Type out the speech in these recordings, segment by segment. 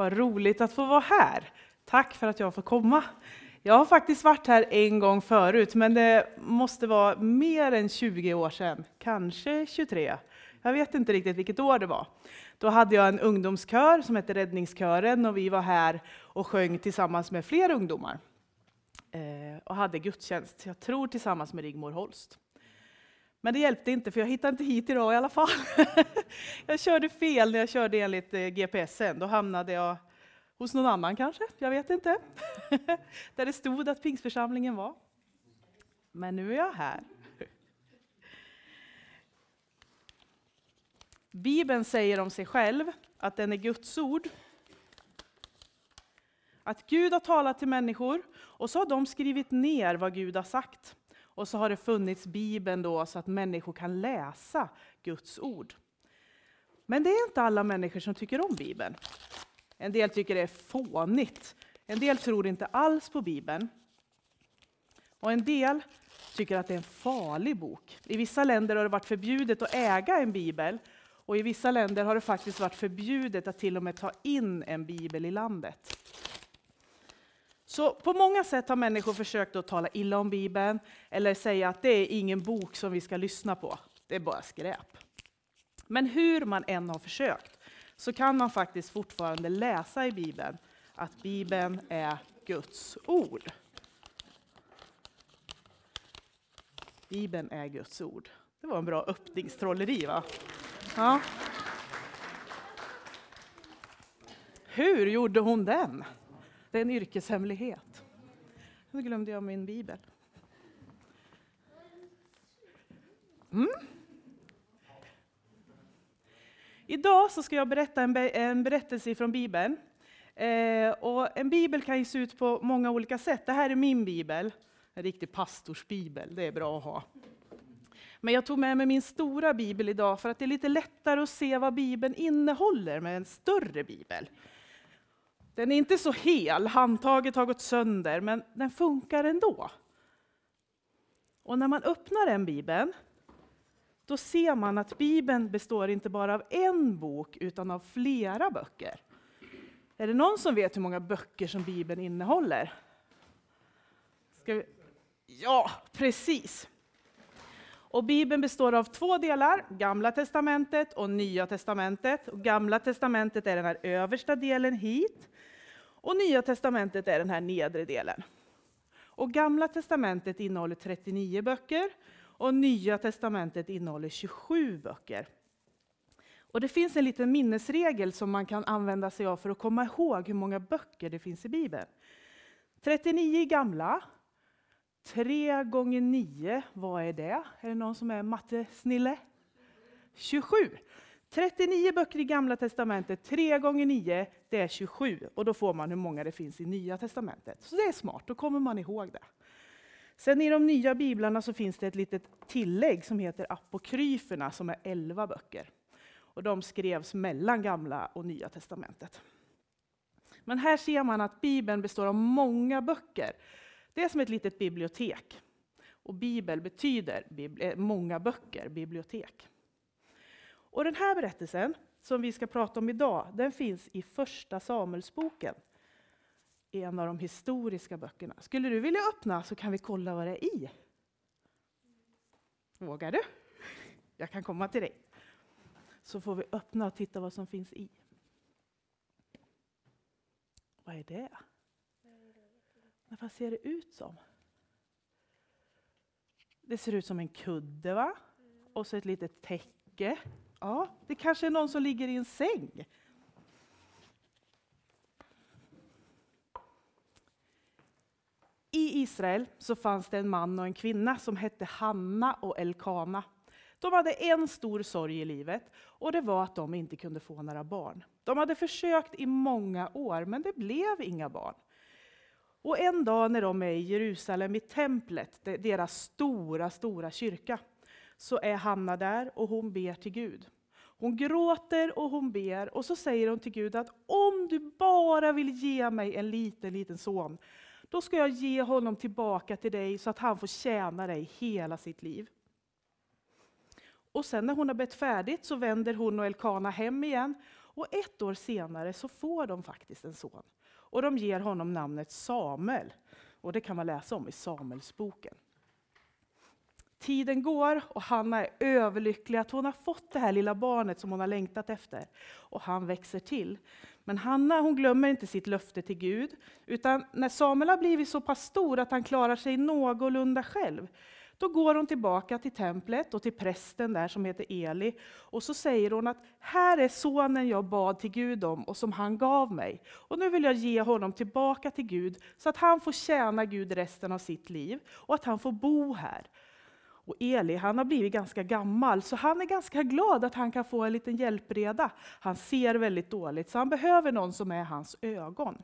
Vad roligt att få vara här. Tack för att jag får komma. Jag har faktiskt varit här en gång förut, men det måste vara mer än 20 år sedan, kanske 23. Jag vet inte riktigt vilket år det var. Då hade jag en ungdomskör som hette Räddningskören och vi var här och sjöng tillsammans med fler ungdomar. Eh, och hade gudstjänst, jag tror tillsammans med Rigmor Holst. Men det hjälpte inte, för jag hittade inte hit idag i alla fall. jag körde fel när jag körde enligt eh, GPSen. Då hamnade jag hos någon annan kanske, jag vet inte. Där det stod att Pingstförsamlingen var. Men nu är jag här. Bibeln säger om sig själv att den är Guds ord. Att Gud har talat till människor och så har de skrivit ner vad Gud har sagt. Och så har det funnits Bibeln då så att människor kan läsa Guds ord. Men det är inte alla människor som tycker om Bibeln. En del tycker det är fånigt. En del tror inte alls på Bibeln. Och en del tycker att det är en farlig bok. I vissa länder har det varit förbjudet att äga en bibel och i vissa länder har det faktiskt varit förbjudet att till och med ta in en bibel i landet. Så på många sätt har människor försökt att tala illa om Bibeln eller säga att det är ingen bok som vi ska lyssna på. Det är bara skräp. Men hur man än har försökt så kan man faktiskt fortfarande läsa i Bibeln att Bibeln är Guds ord. Bibeln är Guds ord. Det var en bra öppningstrolleri va? Ja. Hur gjorde hon den? Det är en yrkeshemlighet. Nu glömde jag min bibel. Mm. Idag så ska jag berätta en, en berättelse från Bibeln. Eh, och en bibel kan ju se ut på många olika sätt. Det här är min bibel, en riktig pastorsbibel. Det är bra att ha. Men jag tog med mig min stora bibel idag för att det är lite lättare att se vad bibeln innehåller med en större bibel. Den är inte så hel, handtaget har gått sönder, men den funkar ändå. Och när man öppnar den bibeln, då ser man att bibeln består inte bara av en bok, utan av flera böcker. Är det någon som vet hur många böcker som bibeln innehåller? Vi... Ja, precis. Och Bibeln består av två delar, Gamla testamentet och Nya testamentet. Och Gamla testamentet är den här översta delen hit. Och Nya testamentet är den här nedre delen. Och Gamla testamentet innehåller 39 böcker och Nya testamentet innehåller 27 böcker. Och det finns en liten minnesregel som man kan använda sig av för att komma ihåg hur många böcker det finns i Bibeln. 39 i gamla. 3 gånger 9, vad är det? Är det någon som är mattesnille? 27. 39 böcker i Gamla Testamentet, 3 gånger 9, det är 27. Och då får man hur många det finns i Nya Testamentet. Så det är smart, då kommer man ihåg det. Sen i de nya biblarna så finns det ett litet tillägg som heter apokryferna, som är 11 böcker. Och de skrevs mellan Gamla och Nya Testamentet. Men här ser man att Bibeln består av många böcker. Det är som ett litet bibliotek. Och Bibel betyder många böcker, bibliotek. Och den här berättelsen som vi ska prata om idag, den finns i Första Samuelsboken. En av de historiska böckerna. Skulle du vilja öppna så kan vi kolla vad det är i. Vågar du? Jag kan komma till dig. Så får vi öppna och titta vad som finns i. Vad är det? vad ser det ut som? Det ser ut som en kudde va? Och så ett litet täcke. Ja, det kanske är någon som ligger i en säng. I Israel så fanns det en man och en kvinna som hette Hanna och Elkana. De hade en stor sorg i livet och det var att de inte kunde få några barn. De hade försökt i många år men det blev inga barn. Och en dag när de är i Jerusalem, i templet, deras stora, stora kyrka, så är Hanna där och hon ber till Gud. Hon gråter och hon ber och så säger hon till Gud att om du bara vill ge mig en liten, liten son, då ska jag ge honom tillbaka till dig så att han får tjäna dig hela sitt liv. Och sen när hon har bett färdigt så vänder hon och Elkana hem igen Och ett år senare så får de faktiskt en son. Och de ger honom namnet Samuel. Och det kan man läsa om i Samuelsboken. Tiden går och Hanna är överlycklig att hon har fått det här lilla barnet som hon har längtat efter. Och han växer till. Men Hanna hon glömmer inte sitt löfte till Gud. Utan när Samuel har blivit så pass stor att han klarar sig någorlunda själv, då går hon tillbaka till templet och till prästen där som heter Eli. Och så säger hon att här är sonen jag bad till Gud om och som han gav mig. Och nu vill jag ge honom tillbaka till Gud så att han får tjäna Gud resten av sitt liv och att han får bo här. Och Eli han har blivit ganska gammal, så han är ganska glad att han kan få en liten hjälpreda. Han ser väldigt dåligt, så han behöver någon som är hans ögon.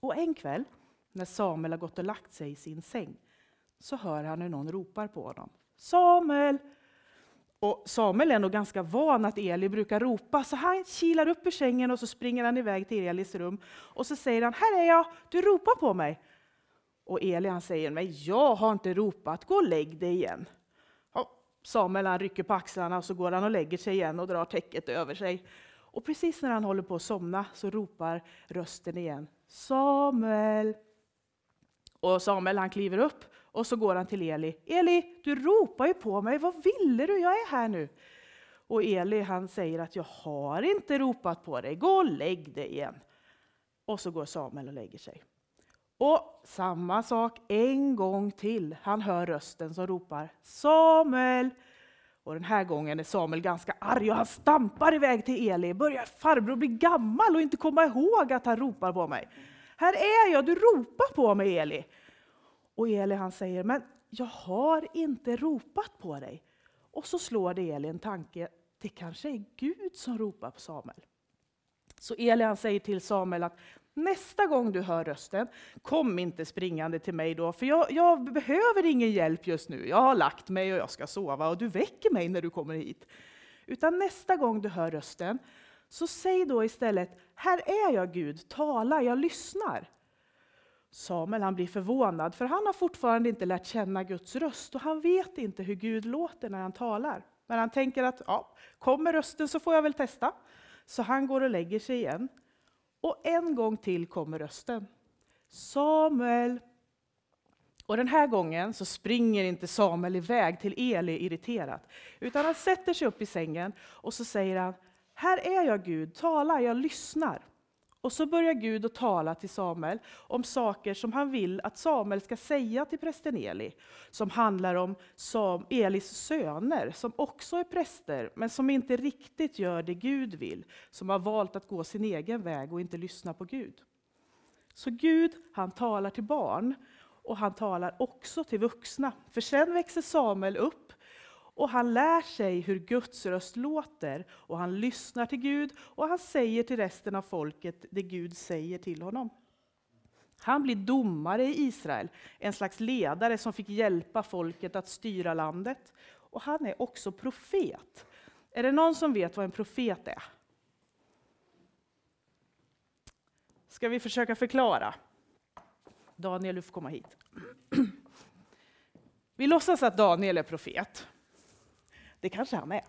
Och en kväll, när Samuel har gått och lagt sig i sin säng, så hör han hur någon ropar på honom. Samuel! Och Samuel är nog ganska van att Eli brukar ropa, så han kilar upp ur sängen och så springer han iväg till Elis rum. Och så säger han, här är jag, du ropar på mig. Och Eli han säger, men jag har inte ropat, gå och lägg dig igen. Samuel han rycker på axlarna och så går han och lägger sig igen och drar täcket över sig. Och precis när han håller på att somna så ropar rösten igen, Samuel! Och Samuel han kliver upp och så går han till Eli. Eli, du ropar ju på mig, vad ville du? Jag är här nu. Och Eli han säger att jag har inte ropat på dig, gå och lägg dig igen. Och så går Samuel och lägger sig. Och samma sak en gång till. Han hör rösten som ropar Samuel. Och den här gången är Samuel ganska arg och han stampar iväg till Eli. Börjar farbror bli gammal och inte komma ihåg att han ropar på mig? Här är jag, du ropar på mig Eli. Och Eli han säger, men jag har inte ropat på dig. Och så slår det Eli en tanke, det kanske är Gud som ropar på Samuel. Så Eli han säger till Samuel att Nästa gång du hör rösten, kom inte springande till mig då, för jag, jag, behöver ingen hjälp just nu. Jag har lagt mig och jag ska sova och du väcker mig när du kommer hit. Utan nästa gång du hör rösten, så säg då istället, här är jag Gud, tala, jag lyssnar. Samuel han blir förvånad, för han har fortfarande inte lärt känna Guds röst och han vet inte hur Gud låter när han talar. Men han tänker att ja, kommer rösten så får jag väl testa. Så han går och lägger sig igen. Och en gång till kommer rösten. Samuel. Och den här gången så springer inte Samuel iväg till Eli irriterat, utan han sätter sig upp i sängen och så säger han, här är jag Gud, tala, jag lyssnar. Och så börjar Gud att tala till Samuel om saker som han vill att Samuel ska säga till prästen Eli. Som handlar om Sam, Elis söner, som också är präster, men som inte riktigt gör det Gud vill. Som har valt att gå sin egen väg och inte lyssna på Gud. Så Gud, han talar till barn och han talar också till vuxna. För sen växer Samuel upp och han lär sig hur Guds röst låter och han lyssnar till Gud och han säger till resten av folket det Gud säger till honom. Han blir domare i Israel, en slags ledare som fick hjälpa folket att styra landet. Och han är också profet. Är det någon som vet vad en profet är? Ska vi försöka förklara? Daniel, du får komma hit. Vi låtsas att Daniel är profet. Det kanske han är.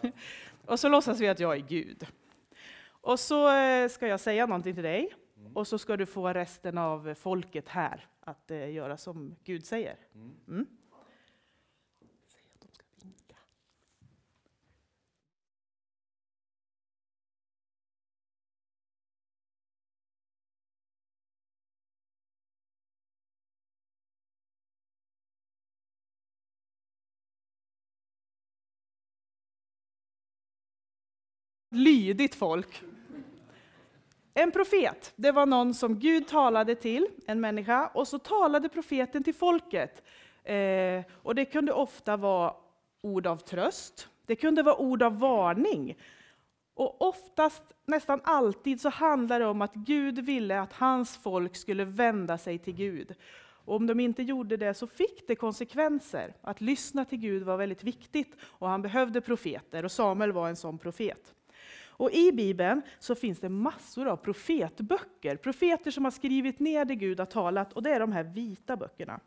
Och så låtsas vi att jag är Gud. Och så eh, ska jag säga någonting till dig, mm. och så ska du få resten av folket här att eh, göra som Gud säger. Mm. Lydigt folk. En profet, det var någon som Gud talade till, en människa, och så talade profeten till folket. Eh, och det kunde ofta vara ord av tröst, det kunde vara ord av varning. Och oftast, nästan alltid, så handlar det om att Gud ville att hans folk skulle vända sig till Gud. Och om de inte gjorde det så fick det konsekvenser. Att lyssna till Gud var väldigt viktigt och han behövde profeter och Samuel var en sån profet. Och I Bibeln så finns det massor av profetböcker, profeter som har skrivit ner det Gud har talat, och det är de här vita böckerna.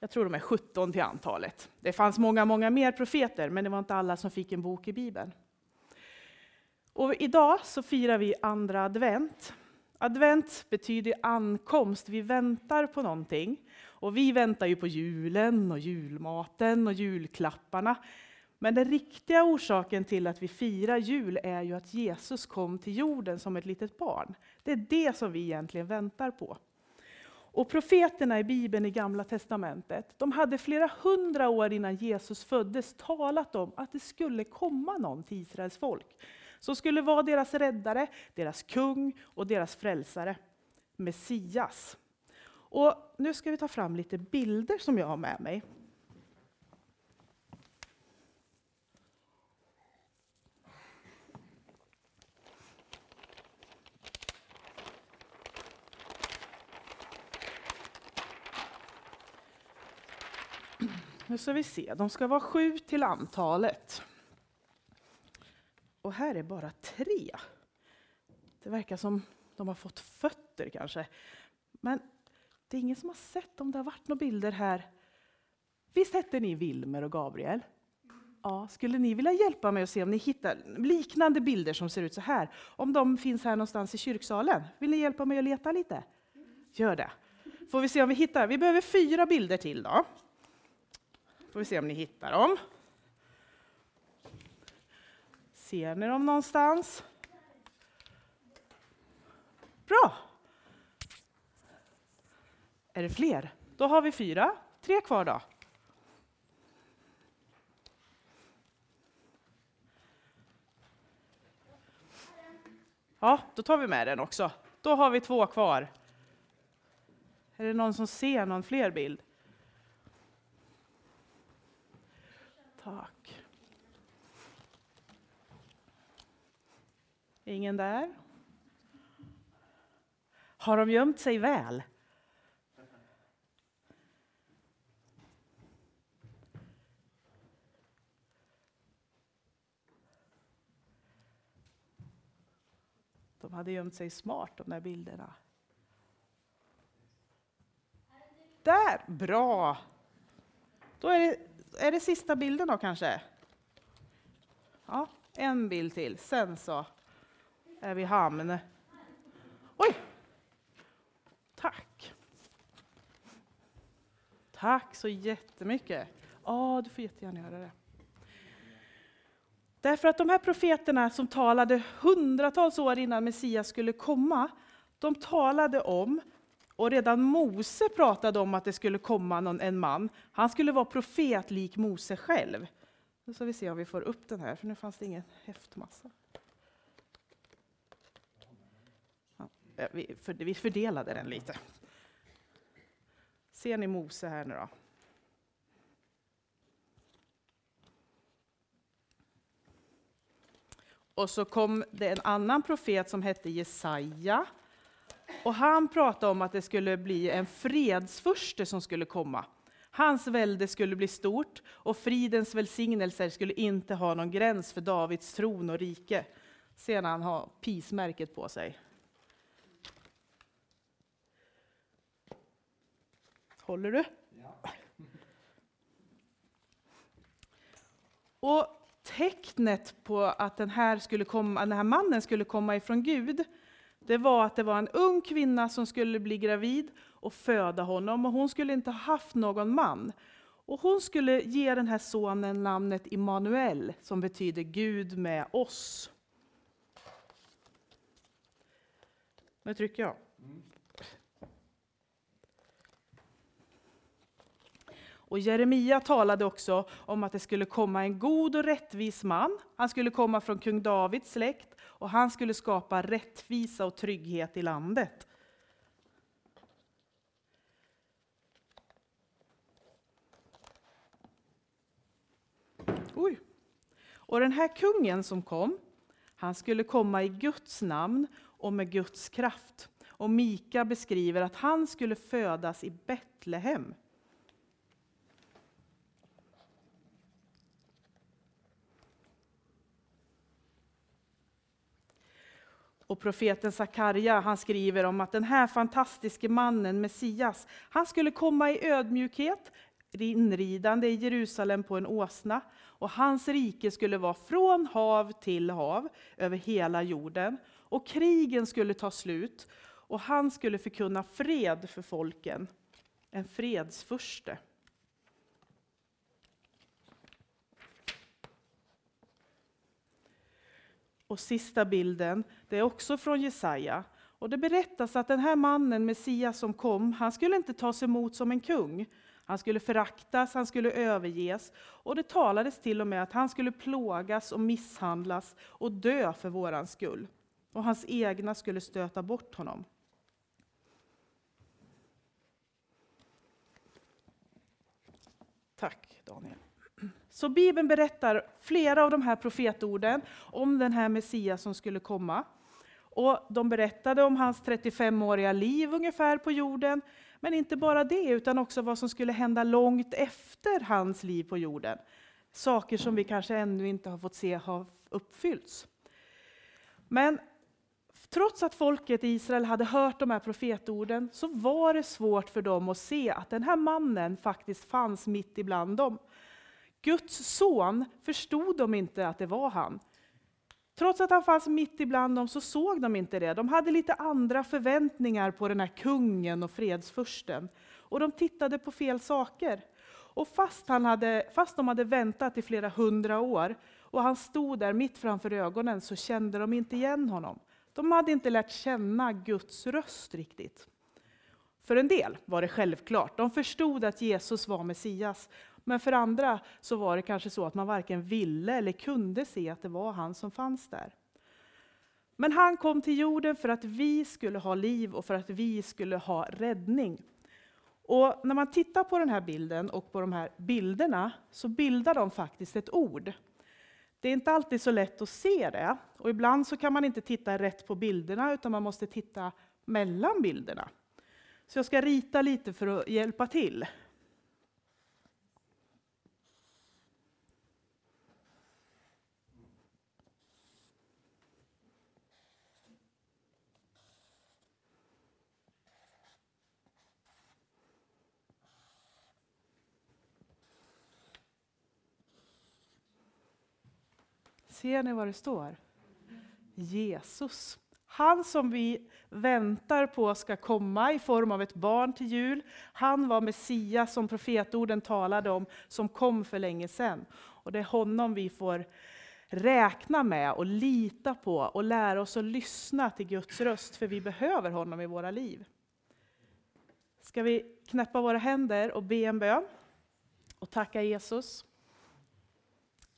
Jag tror de är 17 till antalet. Det fanns många, många mer profeter, men det var inte alla som fick en bok i Bibeln. Och idag så firar vi andra advent. Advent betyder ankomst, vi väntar på någonting. Och vi väntar ju på julen och julmaten och julklapparna. Men den riktiga orsaken till att vi firar jul är ju att Jesus kom till jorden som ett litet barn. Det är det som vi egentligen väntar på. Och profeterna i Bibeln i Gamla Testamentet, de hade flera hundra år innan Jesus föddes talat om att det skulle komma någon till Israels folk. Som skulle vara deras räddare, deras kung och deras frälsare. Messias. Och nu ska vi ta fram lite bilder som jag har med mig. Nu ska vi se, de ska vara sju till antalet. Och här är bara tre. Det verkar som de har fått fötter kanske. Men det är ingen som har sett om det har varit några bilder här. Visst hette ni Wilmer och Gabriel? Ja, skulle ni vilja hjälpa mig att se om ni hittar liknande bilder som ser ut så här? Om de finns här någonstans i kyrksalen? Vill ni hjälpa mig att leta lite? Gör det. Får vi se om vi hittar. Vi behöver fyra bilder till då. Får vi se om ni hittar dem. Ser ni dem någonstans? Bra! Är det fler? Då har vi fyra. Tre kvar då. Ja, då tar vi med den också. Då har vi två kvar. Är det någon som ser någon fler bild? Tack. Ingen där? Har de gömt sig väl? De hade gömt sig smart, de där bilderna. Där! Bra! Då är det, är det sista bilden då kanske? Ja, en bild till. Sen så är vi hamn. Oj! Tack! Tack så jättemycket. Ja, du får jättegärna göra det. Därför att de här profeterna som talade hundratals år innan Messias skulle komma, de talade om, och redan Mose pratade om att det skulle komma någon, en man. Han skulle vara profet lik Mose själv. Nu ska vi se om vi får upp den här, för nu fanns det ingen häftmassa. Ja, vi, för, vi fördelade den lite. Ser ni Mose här nu då? Och så kom det en annan profet som hette Jesaja. Och han pratade om att det skulle bli en fredsfurste som skulle komma. Hans välde skulle bli stort och fridens välsignelser skulle inte ha någon gräns för Davids tron och rike. Ser han har pismärket på sig. Håller du? Ja. Och tecknet på att den här, skulle komma, den här mannen skulle komma ifrån Gud, det var att det var en ung kvinna som skulle bli gravid och föda honom, och hon skulle inte ha haft någon man. Och hon skulle ge den här sonen namnet Immanuel, som betyder Gud med oss. Nu trycker jag. Och Jeremia talade också om att det skulle komma en god och rättvis man. Han skulle komma från kung Davids släkt och han skulle skapa rättvisa och trygghet i landet. Oj. Och den här kungen som kom, han skulle komma i Guds namn och med Guds kraft. Och Mika beskriver att han skulle födas i Betlehem. Och profeten Sakarja han skriver om att den här fantastiske mannen, Messias, han skulle komma i ödmjukhet, inridande i Jerusalem på en åsna. Och hans rike skulle vara från hav till hav, över hela jorden. Och krigen skulle ta slut, och han skulle förkunna fred för folken. En fredsfurste. Och sista bilden, det är också från Jesaja. Och det berättas att den här mannen, Messias som kom, han skulle inte tas emot som en kung. Han skulle föraktas, han skulle överges. Och det talades till och med att han skulle plågas och misshandlas och dö för våran skull. Och hans egna skulle stöta bort honom. Tack Daniel. Så Bibeln berättar flera av de här profetorden om den här Messias som skulle komma. Och de berättade om hans 35-åriga liv ungefär på jorden. Men inte bara det, utan också vad som skulle hända långt efter hans liv på jorden. Saker som vi kanske ännu inte har fått se har uppfyllts. Men trots att folket i Israel hade hört de här profetorden så var det svårt för dem att se att den här mannen faktiskt fanns mitt ibland dem. Guds son förstod de inte att det var han. Trots att han fanns mitt ibland dem så såg de inte det. De hade lite andra förväntningar på den här kungen och fredsfursten. Och de tittade på fel saker. Och fast, han hade, fast de hade väntat i flera hundra år och han stod där mitt framför ögonen så kände de inte igen honom. De hade inte lärt känna Guds röst riktigt. För en del var det självklart. De förstod att Jesus var Messias. Men för andra så var det kanske så att man varken ville eller kunde se att det var han som fanns där. Men han kom till jorden för att vi skulle ha liv och för att vi skulle ha räddning. Och när man tittar på den här bilden och på de här bilderna så bildar de faktiskt ett ord. Det är inte alltid så lätt att se det och ibland så kan man inte titta rätt på bilderna utan man måste titta mellan bilderna. Så jag ska rita lite för att hjälpa till. Ser ni vad det står? Jesus. Han som vi väntar på ska komma i form av ett barn till jul. Han var Messias som profetorden talade om, som kom för länge sedan. Och det är honom vi får räkna med och lita på och lära oss att lyssna till Guds röst, för vi behöver honom i våra liv. Ska vi knäppa våra händer och be en bön och tacka Jesus.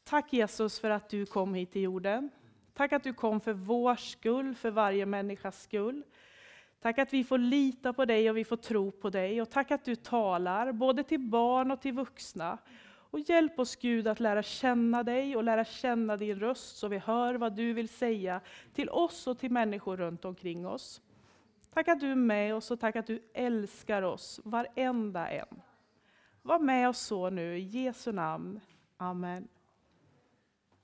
Tack Jesus för att du kom hit till jorden. Tack att du kom för vår skull, för varje människas skull. Tack att vi får lita på dig och vi får tro på dig. Och tack att du talar, både till barn och till vuxna. Och hjälp oss Gud att lära känna dig och lära känna din röst så vi hör vad du vill säga till oss och till människor runt omkring oss. Tack att du är med oss och tack att du älskar oss, varenda en. Var med oss så nu, i Jesu namn. Amen.